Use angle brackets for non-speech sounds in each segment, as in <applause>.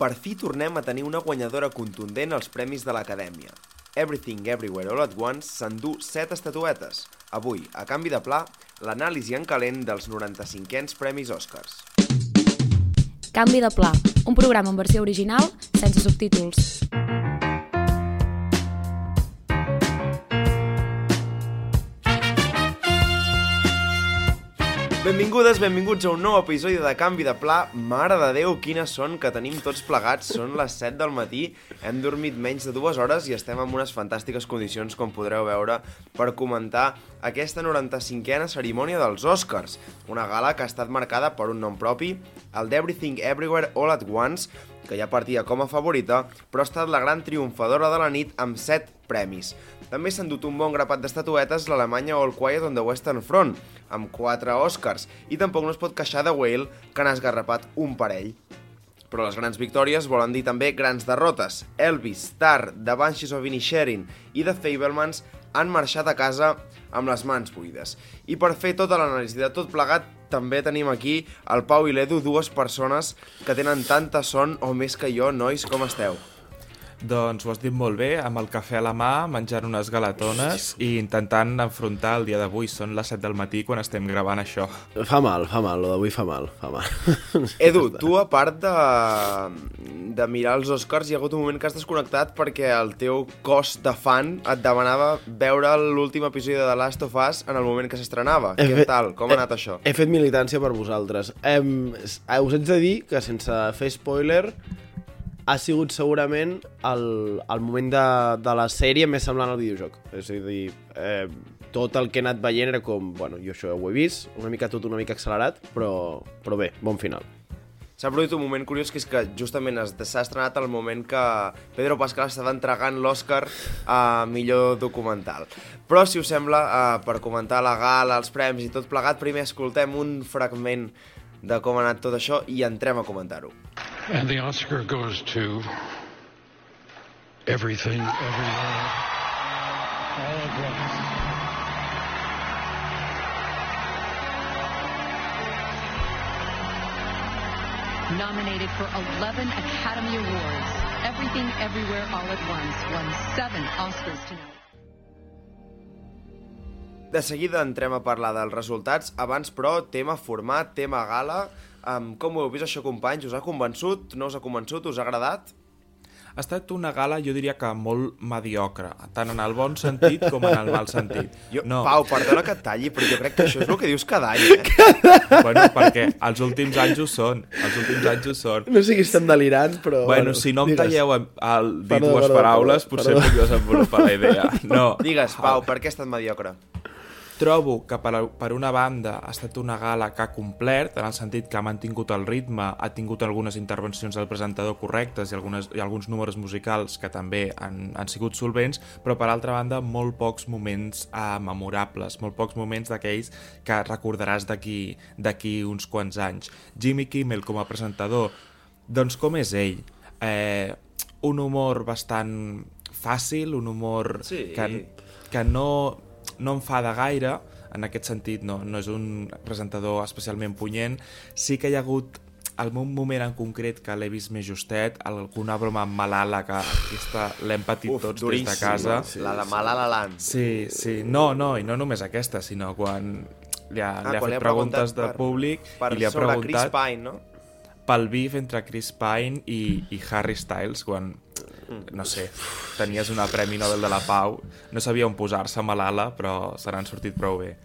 Per fi tornem a tenir una guanyadora contundent als Premis de l'Acadèmia. Everything Everywhere All at Once s'endú 7 estatuetes. Avui, a canvi de pla, l'anàlisi en calent dels 95ens Premis Oscars. Canvi de pla, un programa en versió original sense subtítols. Benvingudes, benvinguts a un nou episodi de Canvi de Pla. Mare de Déu, quines són que tenim tots plegats. Són les 7 del matí, hem dormit menys de dues hores i estem en unes fantàstiques condicions, com podreu veure, per comentar aquesta 95a cerimònia dels Oscars. Una gala que ha estat marcada per un nom propi, el d'Everything Everywhere All at Once, que ja partia com a favorita, però ha estat la gran triomfadora de la nit amb 7 premis. També s'han dut un bon grapat d'estatuetes l'Alemanya All Quiet on the Western Front, amb 4 Oscars, i tampoc no es pot queixar de Whale, que n'ha esgarrapat un parell. Però les grans victòries volen dir també grans derrotes. Elvis, Tar, The Banshees of Inisherin i The Fablemans han marxat a casa amb les mans buides. I per fer tota l'anàlisi de tot plegat, també tenim aquí el Pau i l'Edu, dues persones que tenen tanta son o més que jo. Nois, com esteu? Doncs ho has dit molt bé, amb el cafè a la mà, menjant unes galatones i intentant enfrontar el dia d'avui. Són les 7 del matí quan estem gravant això. Fa mal, fa mal, lo d'avui fa mal, fa mal. <laughs> Edu, tu a part de, de mirar els Oscars, hi ha hagut un moment que has desconnectat perquè el teu cos de fan et demanava veure l'últim episodi de The Last of Us en el moment que s'estrenava. He Què fet- tal? Com ha anat això? He fet militància per vosaltres. Em, us haig de dir que, sense fer spoiler, ha sigut segurament el, el moment de, de la sèrie més semblant al videojoc. És a dir, eh, tot el que he anat veient era com, bueno, jo això ho he vist, una mica tot una mica accelerat, però, però bé, bon final. S'ha produït un moment curiós que és que justament s'ha estrenat el moment que Pedro Pascal estava entregant l'Oscar a millor documental. Però, si us sembla, eh, per comentar la gala, els premis i tot plegat, primer escoltem un fragment de com ha anat tot això i entrem a comentar-ho. And the Oscar goes to everything, everywhere, all at once. Nominated for 11 Academy Awards, Everything Everywhere All at Once won seven Oscars tonight. De seguida entrem a parlar dels resultats. Abans, però, tema format, tema gala. Um, com ho heu vist això, companys? Us ha convençut? No us ha convençut? Us ha agradat? Ha estat una gala, jo diria que molt mediocre, tant en el bon sentit com en el mal sentit. Jo, no, Pau, perdona que et talli, però jo crec que això és el que dius cada any, eh? <laughs> bueno, perquè els últims anys ho són, els últims anys ho són. No sé si estem delirants, però... Bueno, si no em digues. talleu el, el dit Perdó, dues perdó, paraules, perdó, potser perdó. puc desenvolupar la idea. No, Digues, Pau, per què ha estat mediocre? Trobo que per, per una banda ha estat una gala que ha complert, en el sentit que ha mantingut el ritme, ha tingut algunes intervencions del presentador correctes i, algunes, i alguns números musicals que també han, han sigut solvents, però per altra banda molt pocs moments eh, memorables, molt pocs moments d'aquells que recordaràs d'aquí uns quants anys. Jimmy Kimmel com a presentador, doncs com és ell? Eh, un humor bastant fàcil, un humor Sí. que, que no, no enfada gaire, en aquest sentit no, no és un presentador especialment punyent, sí que hi ha hagut algun moment en concret que l'he vist més justet, alguna broma amb Malala que aquesta l'hem patit Uf, tots des de duríssim, casa. Sí, la de Malala Land. Sí, sí, no, no, i no només aquesta, sinó quan li ha, Ah, li ha quan li fet ha preguntes preguntat de per- públic Per i li ha sobre Chris preguntat Pine, no? pel bif entre Chris Pine i, i Harry Styles quan, no sé, tenies una Premi Nobel de la Pau no sabia on posar-se Malala però se n'han sortit prou bé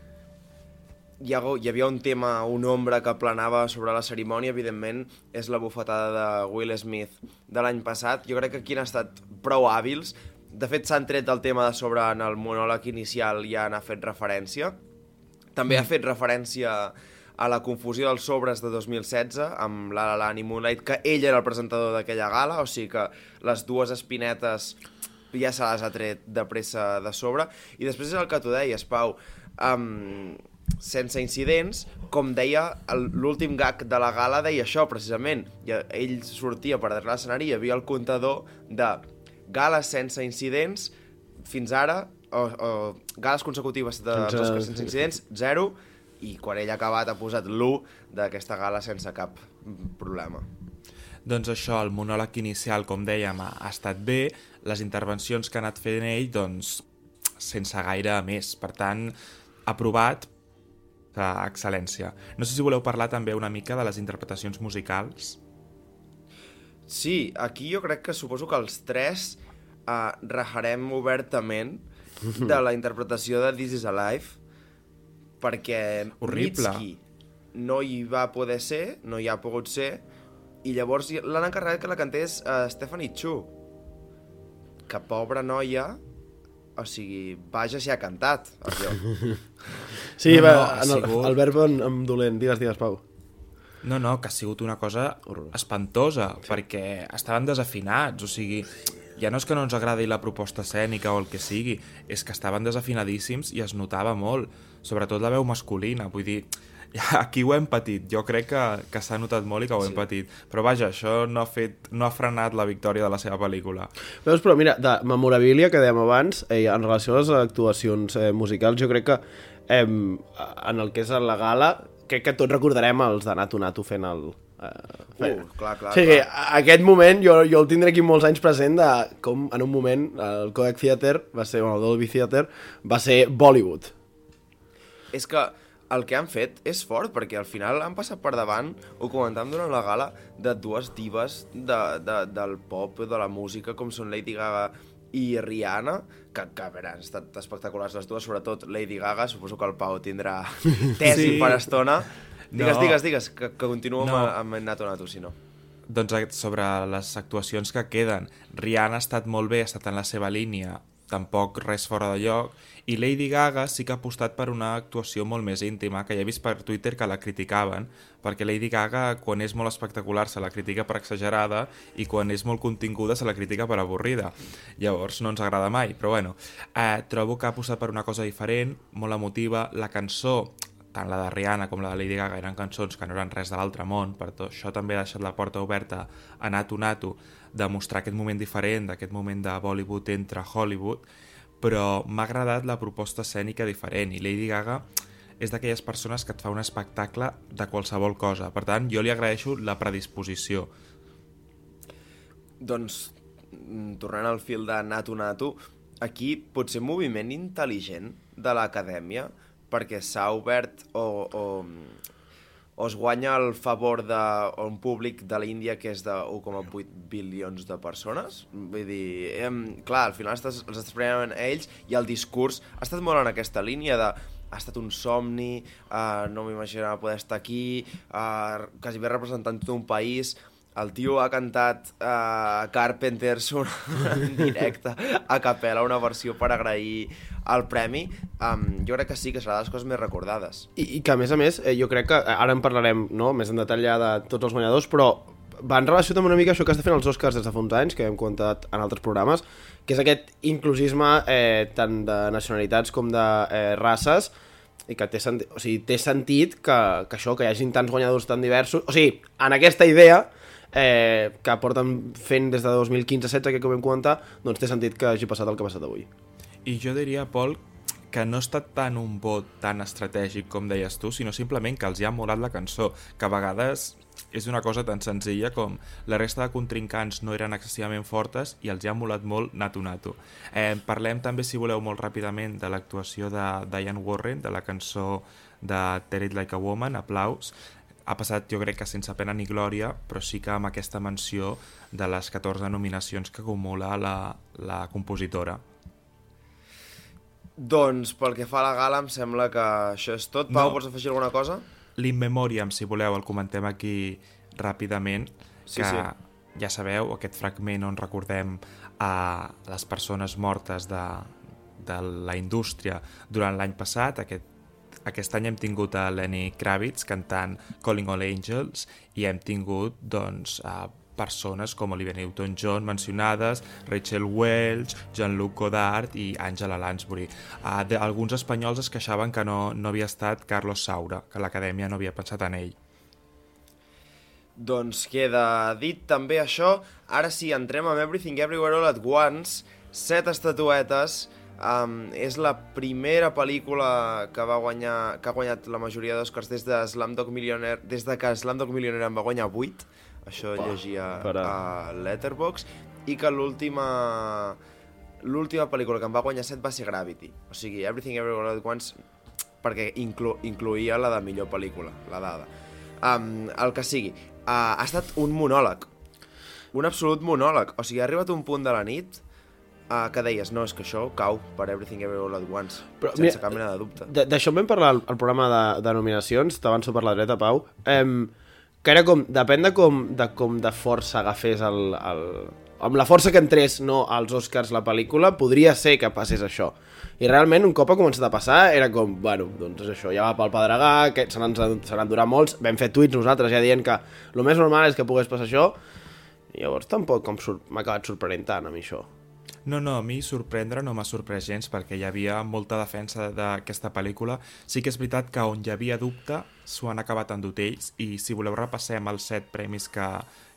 Hi, ha, hi havia un tema, un ombra que planava sobre la cerimònia, evidentment, és la bufetada de Will Smith de l'any passat. Jo crec que aquí han estat prou hàbils. De fet, s'han tret el tema de sobre en el monòleg inicial ja n'ha fet referència. També ha fet referència a la confusió dels sobres de 2016 amb La La Land i Moonlight, que ell era el presentador d'aquella gala, o sigui que les dues espinetes ja se les ha tret de pressa de sobre. I després és el que tu deies, Pau, um, sense incidents, com deia, l'últim gag de la gala deia això, precisament. I ell sortia per darrere l'escenari i hi havia el comptador de gales sense incidents fins ara, o, o gales consecutives de Sense- Oscars sense incidents, zero, i quan ell ha acabat ha posat l'1 d'aquesta gala sense cap problema. Doncs això, el monòleg inicial, com dèiem, ha, estat bé, les intervencions que ha anat fent ell, doncs, sense gaire més. Per tant, aprovat a excel·lència. No sé si voleu parlar també una mica de les interpretacions musicals. Sí, aquí jo crec que suposo que els tres uh, rajarem obertament de la interpretació de This is Alive perquè Horrible. Mitski no hi va poder ser, no hi ha pogut ser, i llavors l'han encarregat que la cantés uh, Stephanie Chu, que pobra noia, o sigui, vaja si ha cantat, allò. <laughs> Sí, No, no, no, va, ha en el, sigut- el verb en, en dolent. Digues, digues, Pau. No, no, que ha sigut una cosa espantosa, sí. perquè estaven desafinats, o sigui, ja no és que no ens agradi la proposta escènica o el que sigui, és que estaven desafinadíssims i es notava molt, sobretot la veu masculina, vull dir, <laughs> aquí ho hem patit, jo crec que, que s'ha notat molt i que ho hem patit, però vaja, això no ha, fet, no ha frenat la victòria de la seva pel·lícula. Veus, però mira, de memorabilia que dèiem abans, eh, en relació a les actuacions eh, musicals, jo crec que eh, en el que és la gala, crec que tots recordarem els de Nato Nato fent el... Fent... Uh, clar, clar, sí, que clar. aquest moment jo, jo el tindré aquí molts anys present de com en un moment el Kodak Theater va ser, bueno, el Dolby Theater va ser Bollywood. És que el que han fet és fort, perquè al final han passat per davant, ho comentàvem durant la gala, de dues divas de, de, del pop, de la música, com són Lady Gaga i Rihanna, que, que veure, han estat espectaculars les dues, sobretot Lady Gaga, suposo que el Pau tindrà <laughs> tesi Sí. per estona. Digues, No. digues, digues, que, que continuo No. amb, amb Nato Nato, si no. Doncs eh, sobre les actuacions que queden, Rihanna ha estat molt bé, ha estat en la seva línia, tampoc res fora de lloc, i Lady Gaga sí que ha apostat per una actuació molt més íntima, que ja he vist per Twitter que la criticaven, perquè Lady Gaga, quan és molt espectacular, se la critica per exagerada, i quan és molt continguda, se la critica per avorrida. Llavors, no ens agrada mai, però bueno, eh, trobo que ha apostat per una cosa diferent, molt emotiva, la cançó tant la de Rihanna com la de Lady Gaga eren cançons que no eren res de l'altre món, per tot això també ha deixat la porta oberta a Nato Nato de mostrar aquest moment diferent, d'aquest moment de Bollywood entre Hollywood, però m'ha agradat la proposta escènica diferent i Lady Gaga és d'aquelles persones que et fa un espectacle de qualsevol cosa. Per tant, jo li agraeixo la predisposició. Doncs, mm, tornant al fil de Nato Nato, aquí potser un moviment intel·ligent de l'acadèmia, perquè s'ha obert o, o, o es guanya el favor d'un públic de l'Índia que és de 1,8 bilions de persones. Vull dir, em, clar, al final estàs, els estàs prenent ells i el discurs ha estat molt en aquesta línia de ha estat un somni, uh, no m'imaginava poder estar aquí, uh, quasi bé representant tot un país, el tio ha cantat uh, Carpenters <laughs> una, en directe a capella, una versió per agrair el premi. Um, jo crec que sí, que serà de les coses més recordades. I, I que, a més a més, eh, jo crec que eh, ara en parlarem no, més en detall ja de tots els guanyadors, però va en relació també una mica això que està fent els Oscars des de fa uns anys, que hem comentat en altres programes, que és aquest inclusisme eh, tant de nacionalitats com de eh, races, i que té, senti o sigui, té sentit que, que això, que hi hagin tants guanyadors tan diversos... O sigui, en aquesta idea eh, que porten fent des de 2015-16, que vam comentar, doncs té sentit que hagi passat el que ha passat avui. I jo diria, Pol, que no ha estat tant un vot tan estratègic com deies tu, sinó simplement que els hi ha molat la cançó, que a vegades és una cosa tan senzilla com la resta de contrincants no eren excessivament fortes i els hi ha molat molt Nato Nato. Eh, parlem també, si voleu, molt ràpidament de l'actuació de Diane Warren, de la cançó de Tear It Like a Woman, Aplaus, ha passat jo crec que sense pena ni glòria, però sí que amb aquesta menció de les 14 nominacions que acumula la, la compositora. Doncs pel que fa a la gala em sembla que això és tot. Pau, No. pots afegir alguna cosa? L'In Memoriam, si voleu, el comentem aquí ràpidament, Sí, que sí. ja sabeu, aquest fragment on recordem a les persones mortes de, de la indústria durant l'any passat, aquest, aquest any hem tingut a Lenny Kravitz cantant Calling All Angels i hem tingut doncs, a persones com Olivia Newton-John mencionades, Rachel Welch, Jean-Luc Godard i Angela Lansbury. De, alguns espanyols es queixaven que no, no havia estat Carlos Saura, que l'acadèmia no havia pensat en ell. Doncs queda dit també això. Ara sí, entrem amb Everything Everywhere All at Once. Set estatuetes. Um, és la primera pel·lícula que va guanyar que ha guanyat la majoria d'Oscars des de Slumdog Millionaire des de que Slumdog Millionaire en va guanyar 8 això llegia para. a Letterboxd, i que l'última l'última pel·lícula que em va guanyar 7 va ser Gravity. O sigui, Everything Everywhere All at Once perquè inclu incluïa la de millor pel·lícula, la dada. Um, el que sigui, uh, ha estat un monòleg. Un absolut monòleg. O sigui, ha arribat un punt de la nit uh, que deies, no, és que això cau per Everything Everywhere All at Once, Però, sense mira, cap mena de dubte. D'això en vam parlar al, al programa de, de nominacions, t'avanço per la dreta, Pau, em, que era com, depèn de com de, com de força agafés el, el, amb la força que entrés no, als Oscars la pel·lícula, podria ser que passés això. I realment, un cop ha començat a passar, era com, bueno, doncs això, ja va pel pedregà, que se n'han durat molts, vam fer tuits nosaltres ja dient que el més normal és que pogués passar això, i llavors tampoc m'ha acabat sorprenent tant a mi això. No, no, a mi sorprendre no m'ha sorprès gens perquè hi havia molta defensa d'aquesta pel·lícula. Sí que és veritat que on hi havia dubte s'ho han acabat endut ells i si voleu repassem els set premis que,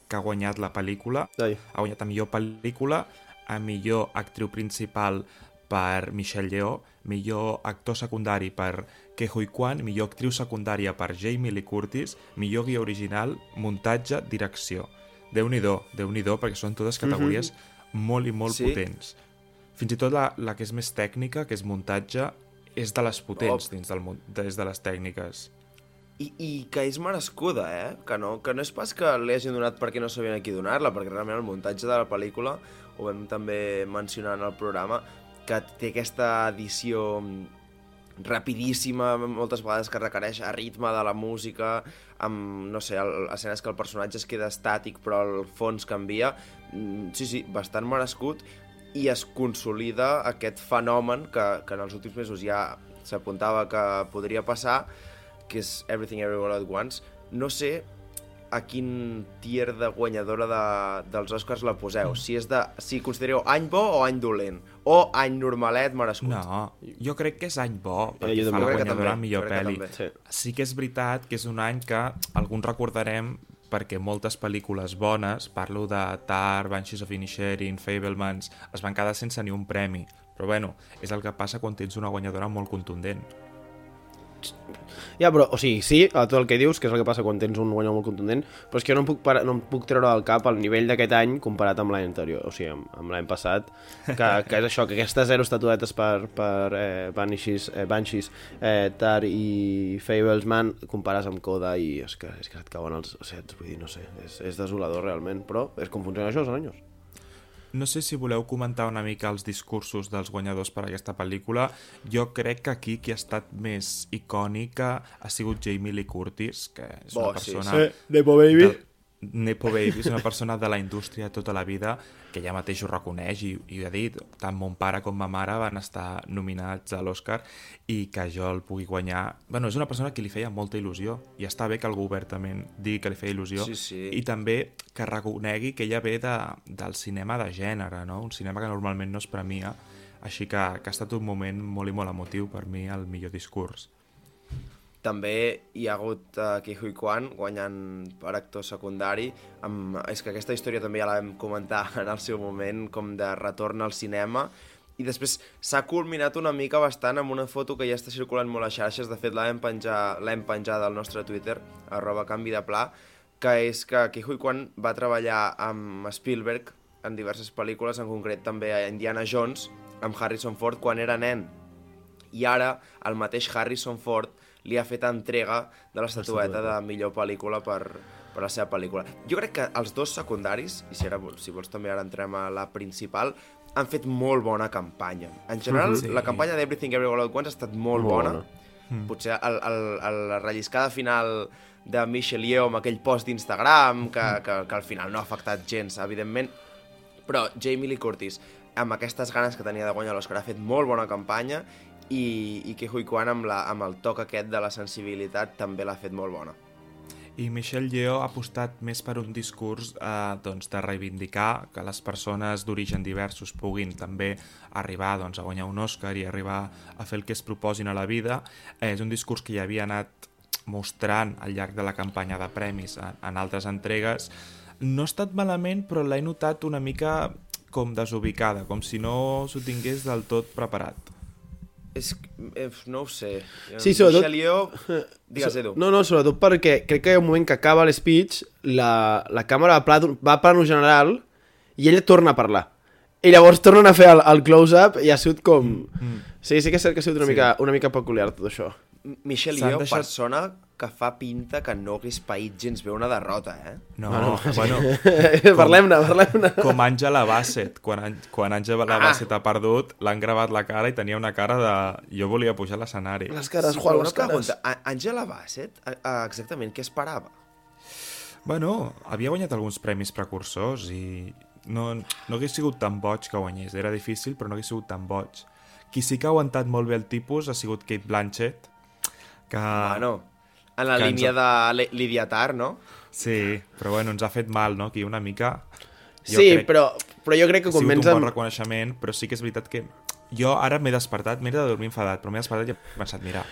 que ha guanyat la pel·lícula. Ai. Ha guanyat a millor pel·lícula, a millor actriu principal per Michelle Yeoh, millor actor secundari per Ke Huy Quan, millor actriu secundària per Jamie Lee Curtis, millor guia original, muntatge, direcció. Déu-n'hi-do, déu nhi déu perquè són totes categories molt i molt Sí. potents. Fins i tot la, la que és més tècnica, que és muntatge, és de les potents Oh. dins del, des de les tècniques. I, I que és merescuda, eh? Que no, que no és pas que li hagin donat perquè no sabien a qui donar-la, perquè realment el muntatge de la pel·lícula, ho vam també mencionar en el programa, que té aquesta edició mm, rapidíssima, moltes vegades que requereix a ritme de la música, amb, no sé, el, escenes que el personatge es queda estàtic però el fons canvia. Mm, Sí, sí, bastant merescut i es consolida aquest fenomen que, que en els últims mesos ja s'apuntava que podria passar, que és Everything Everywhere at Once. No sé a quin tier de guanyadora de, dels Oscars la poseu. Si és de, si considereu any bo o any dolent. O any normalet merescut. No, jo crec que és any bo, perquè jo fa també. la guanyadora també, millor pel·li. Sí. Sí que és veritat que és un any que alguns recordarem perquè moltes pel·lícules bones, parlo de Tar, Banshees of Inisherin, Fablemans, es van quedar sense ni un premi. Però bueno, és el que passa quan tens una guanyadora molt contundent. Ja, però, o sigui, sí, a tot el que dius, que és el que passa quan tens un guanyador molt contundent, però és que jo no em puc, para, no em puc treure del cap el nivell d'aquest any comparat amb l'any anterior, o sigui, amb, amb l'any passat, que, que és això, que aquestes zero estatuetes per, per eh, Banshees, eh, Banshees eh, Tar i Fablesman compares amb Coda i és que, és que et cauen els sets, vull dir, no sé, és, és desolador realment, però és com funciona això, senyors. No sé si voleu comentar una mica els discursos dels guanyadors per a aquesta pel·lícula. Jo crec que aquí qui ha estat més icònica ha sigut Jamie Lee Curtis, que és Bo, una sí, persona... Nepo Baby. de- Nepo Baby és una persona de la indústria tota la vida que ja mateix ho reconeix i, i ho ha dit, tant mon pare com ma mare van estar nominats a l'Oscar i que jo el pugui guanyar... bueno, és una persona que li feia molta il·lusió i està bé que algú obertament digui que li feia il·lusió Sí, sí. i també que reconegui que ella ve de, del cinema de gènere, no? un cinema que normalment no es premia així que, que ha estat un moment molt i molt emotiu per mi el millor discurs. També hi ha hagut uh, Ki Hui Kwan guanyant per actor secundari. Amb... És que aquesta història també ja la vam comentar <laughs> en el seu moment, com de retorn al cinema. I després s'ha culminat una mica bastant amb una foto que ja està circulant molt a xarxes. De fet, l'hem penjar, l'hem penjada al nostre Twitter, arroba canvi de pla, que és que Ki Hui Kwan va treballar amb Spielberg en diverses pel·lícules, en concret també a Indiana Jones, amb Harrison Ford quan era nen i ara el mateix Harrison Ford li ha fet entrega de l'estatueta de millor pel·lícula per, per la seva pel·lícula. Jo crec que els dos secundaris, i si, ara, si vols també ara entrem a la principal, han fet molt bona campanya. En general, Sí. la campanya d'Everything Everywhere All at Once ha estat molt, Molt bona. bona. Potser el, el, el, la relliscada final de Michelle Yeoh amb aquell post d'Instagram, que, que, que al final no ha afectat gens, evidentment, però Jamie Lee Curtis, amb aquestes ganes que tenia de guanyar l'Oscar, ha fet molt bona campanya i, i que Hui Kwan amb, la, amb el toc aquest de la sensibilitat també l'ha fet molt bona. I Michelle Yeoh ha apostat més per un discurs eh, doncs, de reivindicar que les persones d'origen diversos puguin també arribar doncs, a guanyar un Oscar i arribar a fer el que es proposin a la vida. Eh, és un discurs que ja havia anat mostrant al llarg de la campanya de premis en, en altres entregues. No ha estat malament, però l'he notat una mica com desubicada, com si no s'ho tingués del tot preparat. És... Eh, no ho sé. Sí, sobretot- Yeoh... Digues, Edu. No, no, sobretot perquè crec que hi ha un moment que acaba l'speech, la, la càmera va, pla, va a plano general i ella torna a parlar. I llavors tornen a fer el, el close-up i ha sigut com... Mm, Sí, sí que és cert que ha sigut una, Sí. mica, una mica peculiar tot això. Michelle Yeoh, deixat- persona que fa pinta que no hagués paït gens bé una derrota, eh? No, bueno, <laughs> parlem-ne, <laughs> parlem-ne. com Angela Bassett. Quan, An- quan Angela Ah. Bassett ha perdut, l'han gravat la cara i tenia una cara de... Jo volia pujar a l'escenari. Les cares, Sí, Juan, les cares. pregunta. A- Angela Bassett, a- a- exactament, què esperava? Bueno, havia guanyat alguns premis precursors i no, no hagués sigut tan boig que guanyés. Era difícil, però no hagués sigut tan boig. Qui sí que ha aguantat molt bé el tipus ha sigut Kate Blanchett, que... Bueno, en la Ah. que línia ha- de Li- Lydia Tarr, no? Sí, però bueno, ens ha fet mal, no?, aquí una mica... Jo Sí, crec- però, però jo crec que ha sigut un bon reconeixement, però sí que és veritat que jo ara m'he despertat, m'he de dormir enfadat, però m'he despertat i he pensat, mira,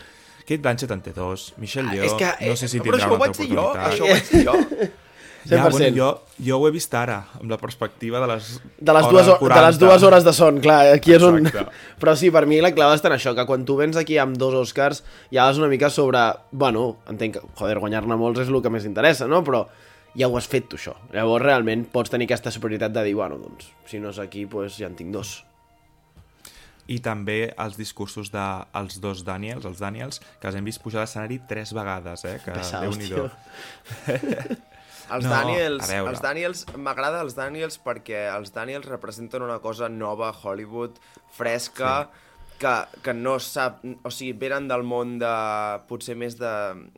Kate Blanchett en té dos, Michelle Ah, Yeoh, és que, no sé si Però tindrà això ho una vaig altra dir jo, oportunitat. això ho vaig dir jo. <laughs> Ja, 100%. bueno, jo, jo ho he vist ara, amb la perspectiva de les, De les, dues, ho- de les 40. dues hores de son, clar, aquí és on... Exacte. <laughs> Però sí, per mi la clau està en això, que quan tu vens aquí amb dos Oscars ja vas una mica sobre... Bueno, entenc que, joder, guanyar-ne molts és el que més interessa, no? Però ja ho has fet tu, això. Llavors, realment, pots tenir aquesta superioritat de dir, bueno, doncs, si no és aquí, doncs ja en tinc dos. I també els discursos dels de, els dos Daniels, els Daniels, que els hem vist pujar a l'escenari tres vegades, eh? Que Pesaos, Déu-n'hi-do. tio. <laughs> Els No, Daniels, els Daniels, m'agrada els Daniels perquè els Daniels representen una cosa nova a Hollywood, fresca, sí. que, que no sap... O sigui, venen del món de... potser més de...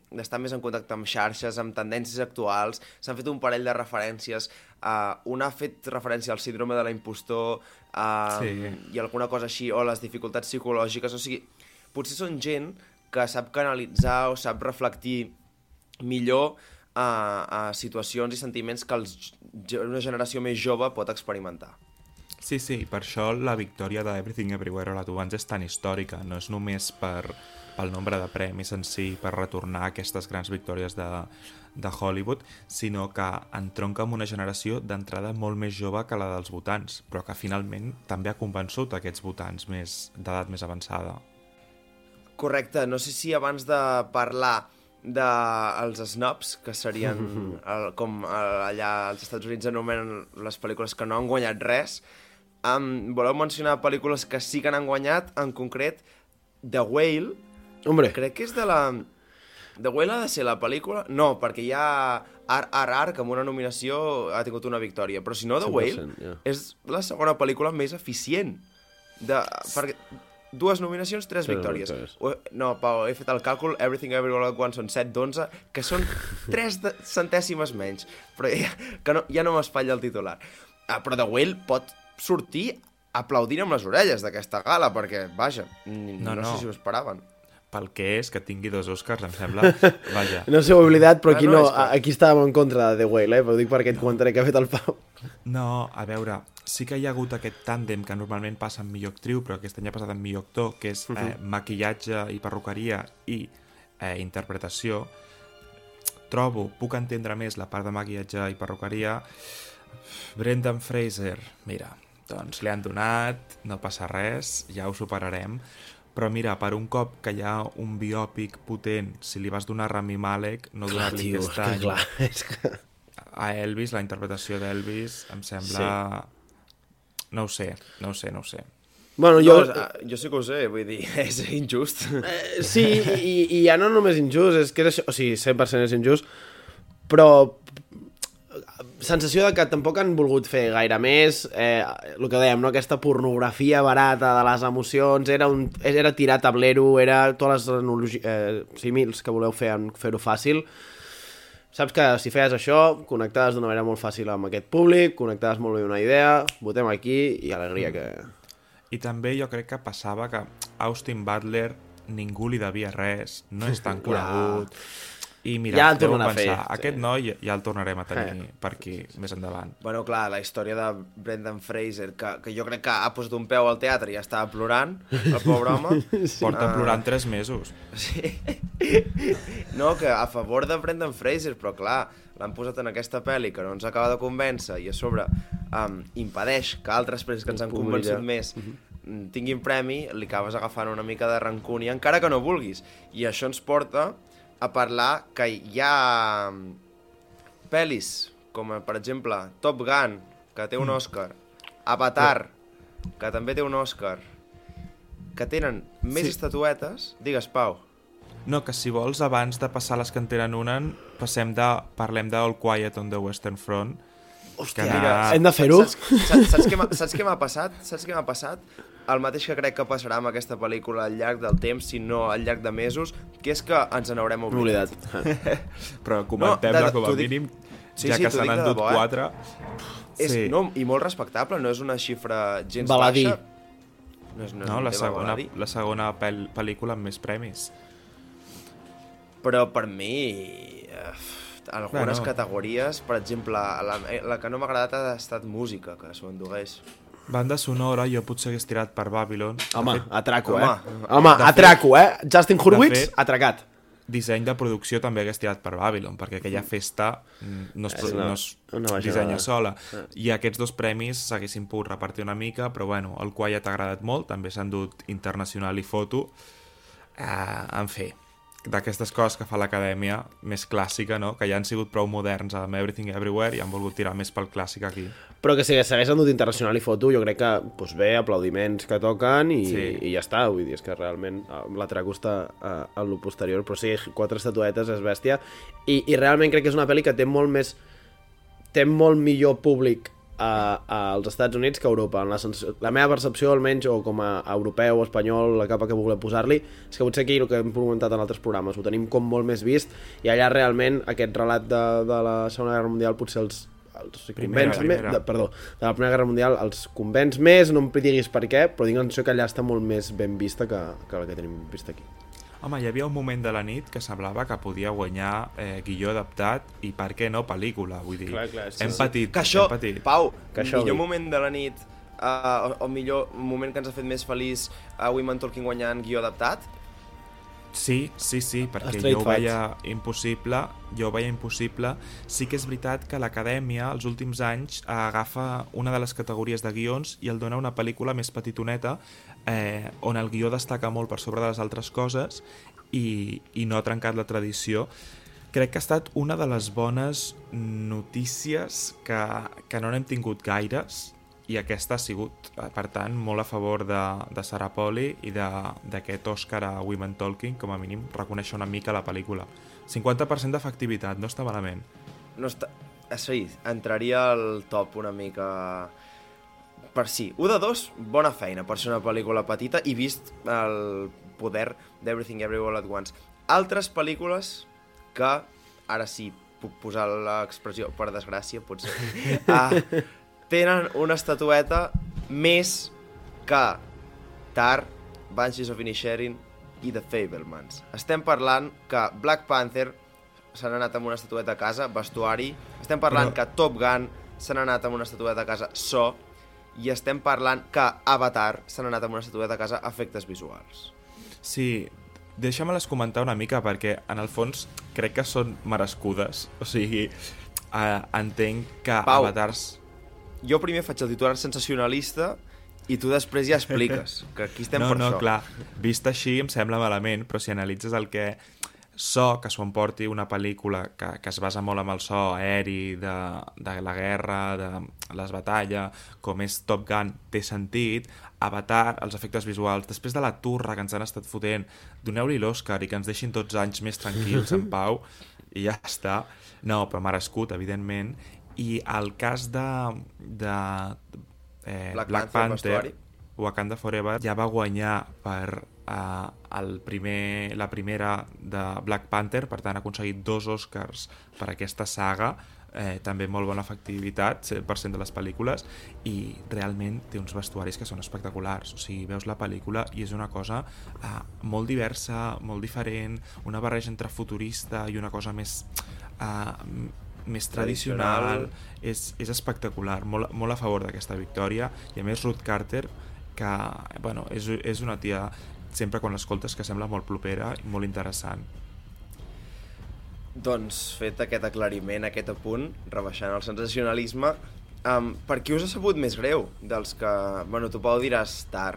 d'estar més en contacte amb xarxes, amb tendències actuals, s'han fet un parell de referències, uh, una ha fet referència al síndrome de l'impostor, uh, Sí. i alguna cosa així, o les dificultats psicològiques, o sigui, potser són gent que sap canalitzar o sap reflectir millor a, a situacions i sentiments que els, una generació més jove pot experimentar. Sí, sí, per això la victòria de Everything Everywhere All At Once és tan històrica. No és només per, pel nombre de premis en si, per retornar aquestes grans victòries de, de Hollywood, sinó que entronca amb una generació d'entrada molt més jove que la dels votants, però que finalment també ha convençut aquests votants més d'edat més avançada. Correcte, no sé si abans de parlar dels snobs, que serien <laughs> el, com el, allà als Estats Units anomenen les pel·lícules que no han guanyat res, um, voleu mencionar pel·lícules que sí que n'han guanyat, en concret The Whale, Hombre, crec que és de la... The Whale ha de ser la pel·lícula... No, perquè hi ha RRR, que amb una nominació ha tingut una victòria. Però si no, The 100%, Whale ja. és la segona pel·lícula més eficient. De... Perquè dues nominacions, tres Sí, victòries. victòries. Ho No, Pau, he fet el càlcul, Everything Everywhere All at Once són 7 d'11, que són <laughs> 3 de... centèsimes menys. Però ja, que no, ja no m'espatlla el titular. Ah, però The Whale pot sortir aplaudint amb les orelles d'aquesta gala, perquè, vaja, no, No, no, no. sé si ho esperaven. Pel que és, que tingui dos Oscars, em sembla... <laughs> Vaja. no s'ho he oblidat, però Ah, aquí, no, no, és que- aquí estàvem en contra de The Whale, eh? Però ho dic per aquest comentari que ha fet el Pau. No, a veure, sí que hi ha hagut aquest tàndem que normalment passa amb millor actriu, però aquest any ha passat amb millor actor, que és eh, maquillatge i perruqueria i eh, interpretació. Trobo, puc entendre més la part de maquillatge i perruqueria. Brendan Fraser, mira, doncs li han donat, no passa res, ja ho superarem. Però mira, per un cop que hi ha un biòpic potent, si li vas donar Rami Malek, no donar-li aquest que any clar, és que... a Elvis, la interpretació d'Elvis, em sembla... No ho sé, no ho sé, no ho sé. Bueno, Jo, jo... no, jo sí que ho sé, vull dir, <laughs> és injust. Eh, Sí, i, i ja no només injust, és que és això, o sigui, 100% és injust, però sensació de que tampoc han volgut fer gaire més, eh, el que dèiem, no? aquesta pornografia barata de les emocions, era, un, era tirar tablero, era totes les eh, símils que voleu fer en fer-ho fàcil. Saps que si feies això, connectaves d'una manera molt fàcil amb aquest públic, connectaves molt bé una idea, votem aquí i alegria que... I també jo crec que passava que Austin Butler ningú li devia res, no és tan <laughs> conegut. I mira, Ja el deu tornen a fer, pensar, sí. aquest noi ja el tornarem a tenir Eh. per aquí més endavant. Bueno, clar, la història de Brendan Fraser, que, que jo crec que ha posat un peu al teatre i ja estava plorant, el pobre <laughs> home. Porta Ah. plorant tres mesos. Sí. <laughs> No, que a favor de Brendan Fraser, però clar, l'han posat en aquesta pel·li que no ens acaba de convèncer i a sobre um, impedeix que altres pel·lis que ens han convençut més mm, tinguin premi, li acabes agafant una mica de rancúnia, encara que no vulguis. I això ens porta a parlar que hi ha mm, pel·lis, com per exemple Top Gun, que té un Òscar, Avatar, que també té un Òscar, que tenen més Sí. estatuetes... Digues, Pau. No, que si vols, abans de passar les que en tenen una, passem de, parlem de All Quiet on the Western Front. Hòstia, que ara- hem de fer-ho? Saps, saps, saps, què m'ha- saps què m'ha passat? Saps què m'ha passat? El mateix que crec que passarà amb aquesta pel·lícula al llarg del temps, si no al llarg de mesos, que és que ens n'haurem oblidat. oblidat. <laughs> Però comentem-la No, com a dic- mínim, Sí, ja sí, que se n'han dut eh? quatre. És, Sí. no, I molt respectable, no és una xifra gens Baladí. baixa. No, és, no, és No, la segona, baladí. la segona pel pel·lícula amb més premis. Però per mi, eh, algunes bueno. categories, per exemple, la, la que no m'ha agradat ha estat música, que s'ho endugués. Banda sonora, jo potser hagués tirat per Babylon. Home, atraco, home. eh? Home, De atraco, eh? Justin Hurwitz, fet- atracat. Disseny de producció també hagués tirat per Babylon, perquè aquella festa no es, És una- no es una dissenya sola. I aquests dos premis s'haguessin pogut repartir una mica, però bueno, el Quiet t'ha agradat molt, també s'han dut internacional i foto. Uh, en fi, d'aquestes coses que fa l'acadèmia més clàssica, no? que ja han sigut prou moderns amb Everything Everywhere i han volgut tirar més pel clàssic aquí. Però que si segueix endut internacional i foto, jo crec que doncs bé, aplaudiments que toquen i, Sí. i ja està. Vull dir, és que realment eh, l'atraco està a, a lo posterior, però sí, quatre estatuetes és bèstia. I, I realment crec que és una pel·li que té molt més... té molt millor públic a, als Estats Units que a Europa. En la, la meva percepció, almenys, o com a europeu o espanyol, la capa que vulguem posar-li, és que potser aquí el que hem comentat en altres programes, ho tenim com molt més vist, i allà realment aquest relat de, de la Segona Guerra Mundial potser els, els Primera, convenç més, de, perdó, de la Primera Guerra Mundial els convenç més, no em diguis per què, però tinc la que allà està molt més ben vista que, que la que tenim vista aquí. Home, hi havia un moment de la nit que semblava que podia guanyar eh, guió adaptat i per què no pel·lícula, vull dir, Clar, clar, sí, hem sí. patit, Que això, hem patit. Pau, Que això, millor moment de la nit uh, o, o millor moment que ens ha fet més feliç a uh, Women Talking guanyant guió adaptat? Sí, sí, sí, perquè Straight jo ho veia impossible, jo ho veia impossible. Sí que és veritat que l'acadèmia, els últims anys, agafa una de les categories de guions i el dona una pel·lícula més petitoneta, eh, on el guió destaca molt per sobre de les altres coses i, i no ha trencat la tradició. Crec que ha estat una de les bones notícies que, que no n'hem tingut gaires i aquesta ha sigut, eh, per tant, molt a favor de, de Sarah Poli i d'aquest Òscar a Women Talking, com a mínim, reconèixer una mica la pel·lícula. 50% d'efectivitat, no està malament. No està... eh, Sí, entraria al top una mica... Per sí. 1 de 2, bona feina per ser una pel·lícula petita i vist el poder d'Everything Everywhere All at Once. Altres pel·lícules que, ara sí, puc posar l'expressió, per desgràcia, potser, <laughs> ah, tenen una estatueta més que Tar, Banshees of Inisherin i The Fablemans. Estem parlant que Black Panther se n'ha anat amb una estatueta a casa, vestuari. Estem parlant Però- que Top Gun se n'ha anat amb una estatueta a casa, so. I estem parlant que Avatar se n'ha anat amb una estatueta a casa, efectes visuals. Sí, deixa-me-les comentar una mica perquè en el fons crec que són merescudes. O sigui, eh, entenc que Pau. avatars... Jo primer faig el titular sensacionalista i tu després ja expliques, <laughs> que aquí estem no, per no, això. clar, vist així em sembla malament, però si analitzes el que so que s'ho emporti una pel·lícula que, que es basa molt amb el so aeri de, de la guerra, de les batalles, com és Top Gun, té sentit, Avatar, els efectes visuals, després de la turra que ens han estat fotent, doneu-li l'Oscar i que ens deixin tots anys més tranquils, en <laughs> pau, i ja està. No, però merescut, evidentment. I el cas de, de eh, Black Black, Panther, Panther. Wakanda Forever ja va guanyar per uh, el primer, la primera de Black Panther, per tant ha aconseguit dos Oscars per aquesta saga, eh, també molt bona efectivitat, 100% de les pel·lícules, i realment té uns vestuaris que són espectaculars. O sigui, veus la pel·lícula i és una cosa uh, molt diversa, molt diferent, una barreja entre futurista i una cosa més... Uh, més tradicional, és, és espectacular, molt, molt a favor d'aquesta victòria. I a més Ruth Carter que bueno, és, és una tia sempre quan l'escoltes que sembla molt propera i molt interessant. Doncs, fet aquest aclariment, aquest apunt, rebaixant el sensacionalisme, um, per qui us ha sabut més greu? Dels que... Bueno, tu Pau diràs Tar,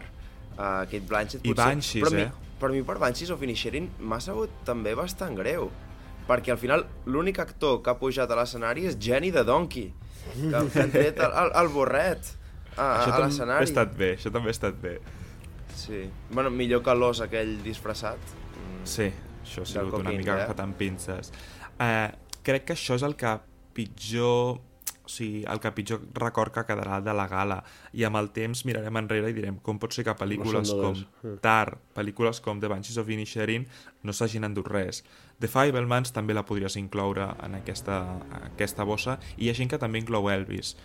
uh, Kate Blanchett I Banshees, però a mi, eh? per mi per Banshees o Finisherin m'ha sabut també bastant greu perquè al final l'únic actor que ha pujat a l'escenari és Jenny de Donkey que, que han tret el, el, el borret a, Això a també ha l'escenari estat bé, això també ha estat bé. sí. bueno, millor que l'os aquell disfressat Mm, Sí, això ha sigut una mica eh? agafat amb pinces. Eh, crec que això és el que pitjor o sigui, el que pitjor record que quedarà de la gala i amb el temps mirarem enrere i direm com pot ser que pel·lícules No com dolents. Tar, pel·lícules com The Banshees of Inisherin no s'hagin endut res. The Fablemans també la podries incloure en aquesta, aquesta bossa i hi ha gent que també inclou Elvis.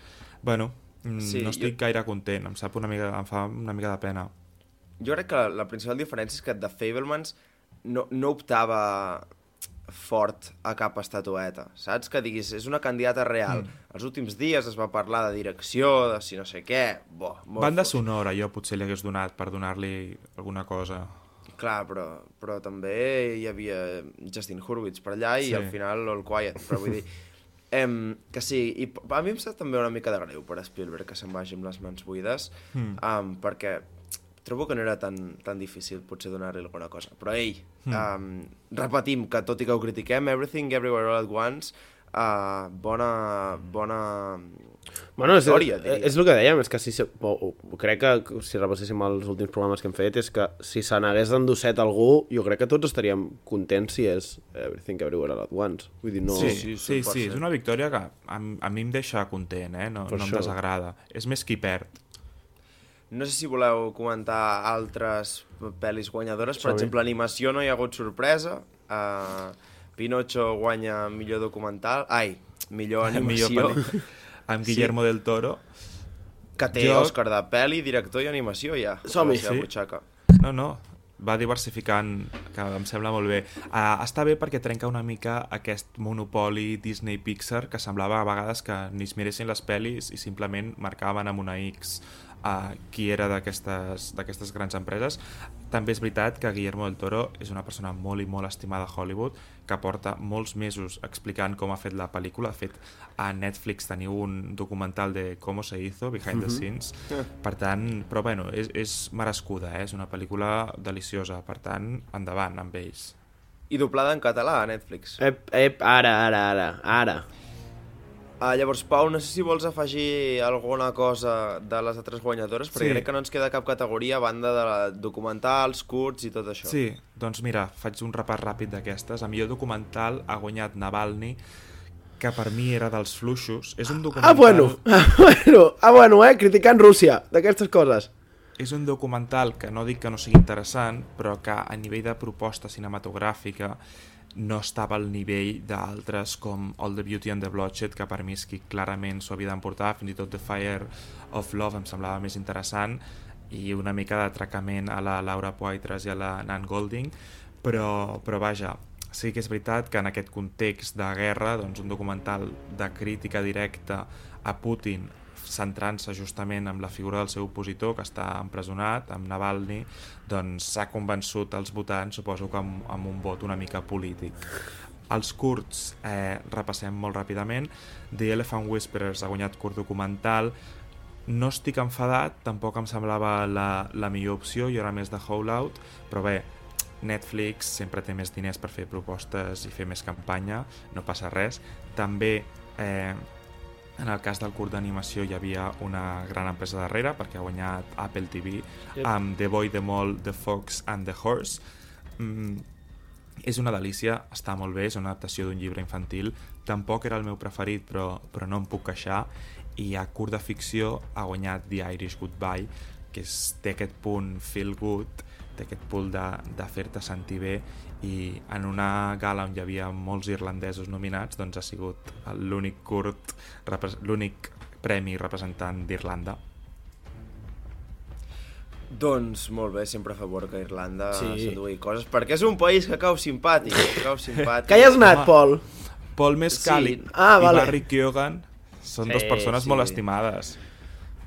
Bueno, mm, Sí, no estic jo- gaire content, em sap una mica, em fa una mica de pena. Jo crec que la, la principal diferència és que The Fablemans no, no optava fort a cap estatueta, saps? Que diguis, és una candidata real. Mm. Els últims dies es va parlar de direcció, de si no sé què... Bo, Banda fluix. sonora jo potser li hagués donat per donar-li alguna cosa. Clar, però, però també hi havia Justin Hurwitz per allà i Sí. al final All Quiet, però vull dir... <laughs> Em, que sí, i a mi em sap també una mica de greu per Spielberg que se'n vagi amb les mans buides, mm. um, perquè trobo que no era tan, tan difícil potser donar-li alguna cosa. Però ell, mm. um, repetim que tot i que ho critiquem, Everything Everywhere All at Once, uh, bona, bona Bueno, és, història, és, diria. és el que dèiem, és que si, se- o, o, crec que si repasséssim els últims programes que hem fet, és que si se n'hagués endosset algú, jo crec que tots estaríem contents si és Everything Everywhere All at Once. Vull dir, no... Sí, sí, sí, sí, 100%. és una victòria que a, a mi em deixa content, eh? no, Per no em això. desagrada. És més qui perd. No sé si voleu comentar altres pel·lis guanyadores. Per exemple, animació no hi ha hagut sorpresa. Uh, Pinocho guanya millor documental. Ai, millor animació. Millor pel·li. Amb Guillermo del Toro. que té Jo- Òscar de pel·li, director i animació ja. Som-hi. Sí. butxaca. No, no, va diversificant, que em sembla molt bé. Uh, està bé perquè trenca una mica aquest monopoli Disney-Pixar que semblava a vegades que ni es miressin les pel·lis i simplement marcaven amb una X uh, qui era d'aquestes d'aquestes grans empreses. També és veritat que Guillermo del Toro és una persona molt i molt estimada a Hollywood que porta molts mesos explicant com ha fet la pel·lícula. De fet, a Netflix teniu un documental de com se hizo, Behind the Scenes. Per tant, però bueno, és, és merescuda, eh? és una pel·lícula deliciosa. Per tant, endavant amb ells. I doblada en català a Netflix. Ep, ep, ara, ara, ara, ara. Uh, llavors, Pau, no sé si vols afegir alguna cosa de les altres guanyadores, perquè Sí. crec que no ens queda cap categoria a banda de documentals, curts i tot això. Sí, doncs mira, faig un repàs ràpid d'aquestes. A millor documental ha guanyat Navalny, que per mi era dels fluixos. És un documental... Ah, bueno, ah, bueno, ah, bueno, eh, criticant Rússia, d'aquestes coses. És un documental que no dic que no sigui interessant, però que a nivell de proposta cinematogràfica no estava al nivell d'altres com All the Beauty and the Bloodshed, que per mi és qui clarament s'ho havia d'emportar, fins i tot The Fire of Love em semblava més interessant, i una mica d'atracament a la Laura Poitras i a la Nan Golding, però, però vaja, sí que és veritat que en aquest context de guerra, doncs un documental de crítica directa a Putin centrant-se justament amb la figura del seu opositor que està empresonat, amb Navalny, doncs s'ha convençut els votants, suposo que amb, amb un vot una mica polític. Els curts, eh, repassem molt ràpidament. The Elephant Whisperers ha guanyat curt documental. No estic enfadat, tampoc em semblava la, la millor opció, jo era més de Howlout, però bé, Netflix sempre té més diners per fer propostes i fer més campanya, no passa res. També eh, en el cas del curt d'animació hi havia una gran empresa darrere perquè ha guanyat Apple TV Yep. amb The Boy, The Mole, The Fox and The Horse. Mm, és una delícia, està molt bé, és una adaptació d'un llibre infantil. Tampoc era el meu preferit, però, però no em puc queixar. I a curt de ficció ha guanyat The Irish Goodbye, que és, té aquest punt feel good, té aquest punt de, de fer-te sentir bé i en una gala on hi havia molts irlandesos nominats doncs ha sigut l'únic curt l'únic premi representant d'Irlanda Doncs molt bé, sempre a favor que Irlanda Sí. s'endugui coses, perquè és un país que cau simpàtic, que cau <laughs> simpàtic. Que hi has anat, Home. Pol? Paul Mescal Sí. i, Ah, i vale. Barry Keoghan són Sí, dues persones sí. molt estimades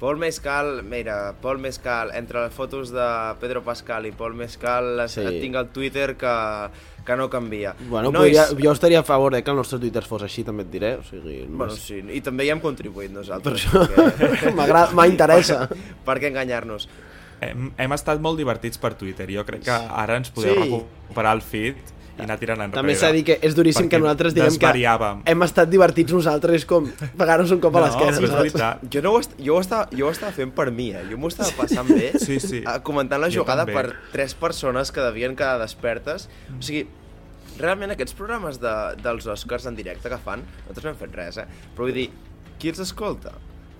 Paul Mescal, mira, Paul Mescal, entre les fotos de Pedro Pascal i Paul Mescal, les, Sí. tinc el Twitter que, que no canvia. Bueno, Nois, podria, jo estaria a favor de que el nostre Twitter fos així, també et diré. O sigui, no Bueno, és- sí, i també hi hem contribuït per nosaltres. això perquè- <laughs> m'agrada- m'interessa. <laughs> per què enganyar-nos? hem, hem estat molt divertits per Twitter. Jo crec que ara ens podeu Sí. recuperar el feed i anar tirant enrere. També s'ha de dir que és duríssim que nosaltres diguem que hem estat divertits nosaltres com pegar-nos un cop a No, l'esquena. és saps? veritat. Jo, no ho, est jo, ho estava, jo ho estava fent per mi, eh? Jo m'ho estava passant bé <laughs> Sí, sí. eh, comentant la Jo jugada també. per tres persones que devien quedar despertes. O sigui, realment aquests programes de, dels Oscars en directe que fan, nosaltres no hem fet res, eh? Però vull dir, qui els escolta?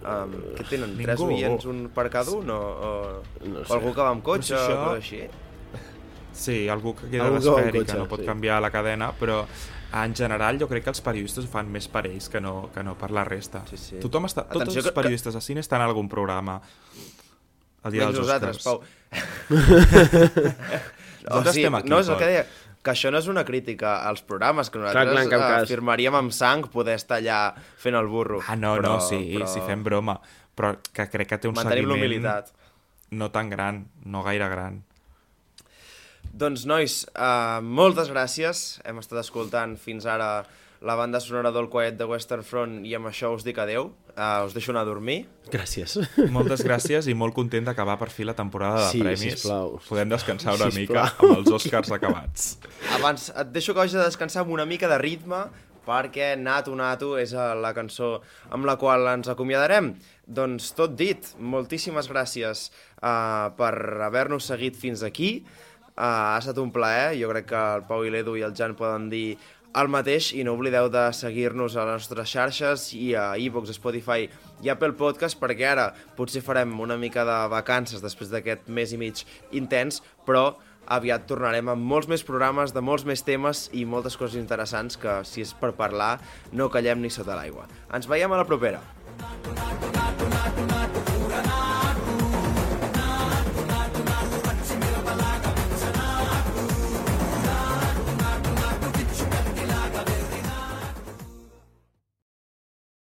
Um, què tenen? Tres Ningú. oients, un per cada un? O, o, No o sé. algú que va amb cotxe No sé, o així? Sí, algú que queda Algú que no pot sí. canviar la cadena, però en general jo crec que els periodistes ho fan més per ells que no, que no per la resta. Sí, sí. Tothom està, tots Atenció els que- que- periodistes de cine estan en algun programa el dia Menys dels nosaltres, Oscars. Pau. <laughs> Nosaltres estem aquí, no, és el que deia, que això no és una crítica als programes, que nosaltres clar, cap eh, cas. firmaríem amb sang poder estar allà fent el burro. Ah, no, però, no, sí, però... sí fem broma. Però que crec que té un Mantenim seguiment l'humilitat. no tan gran, no gaire gran. Doncs, nois, uh, moltes gràcies. Hem estat escoltant fins ara la banda sonora del Quiet de Western Front i amb això us dic adeu. Uh, us deixo anar a dormir. Gràcies. Moltes gràcies i molt content d'acabar per fi la temporada de Sí, premis. sisplau. Podem descansar una Sisplau. mica amb els Oscars acabats. Abans et deixo que de descansar amb una mica de ritme perquè Nato Nato és eh, la cançó amb la qual ens acomiadarem. Doncs tot dit, moltíssimes gràcies uh, per haver-nos seguit fins aquí. Uh, ha estat un plaer, jo crec que el Pau i l'Edu i el Jan poden dir el mateix i no oblideu de seguir-nos a les nostres xarxes i a iVox, Spotify i Apple Podcast perquè ara potser farem una mica de vacances després d'aquest mes i mig intens, però aviat tornarem amb molts més programes, de molts més temes i moltes coses interessants que, si és per parlar, no callem ni sota l'aigua. Ens veiem a la propera.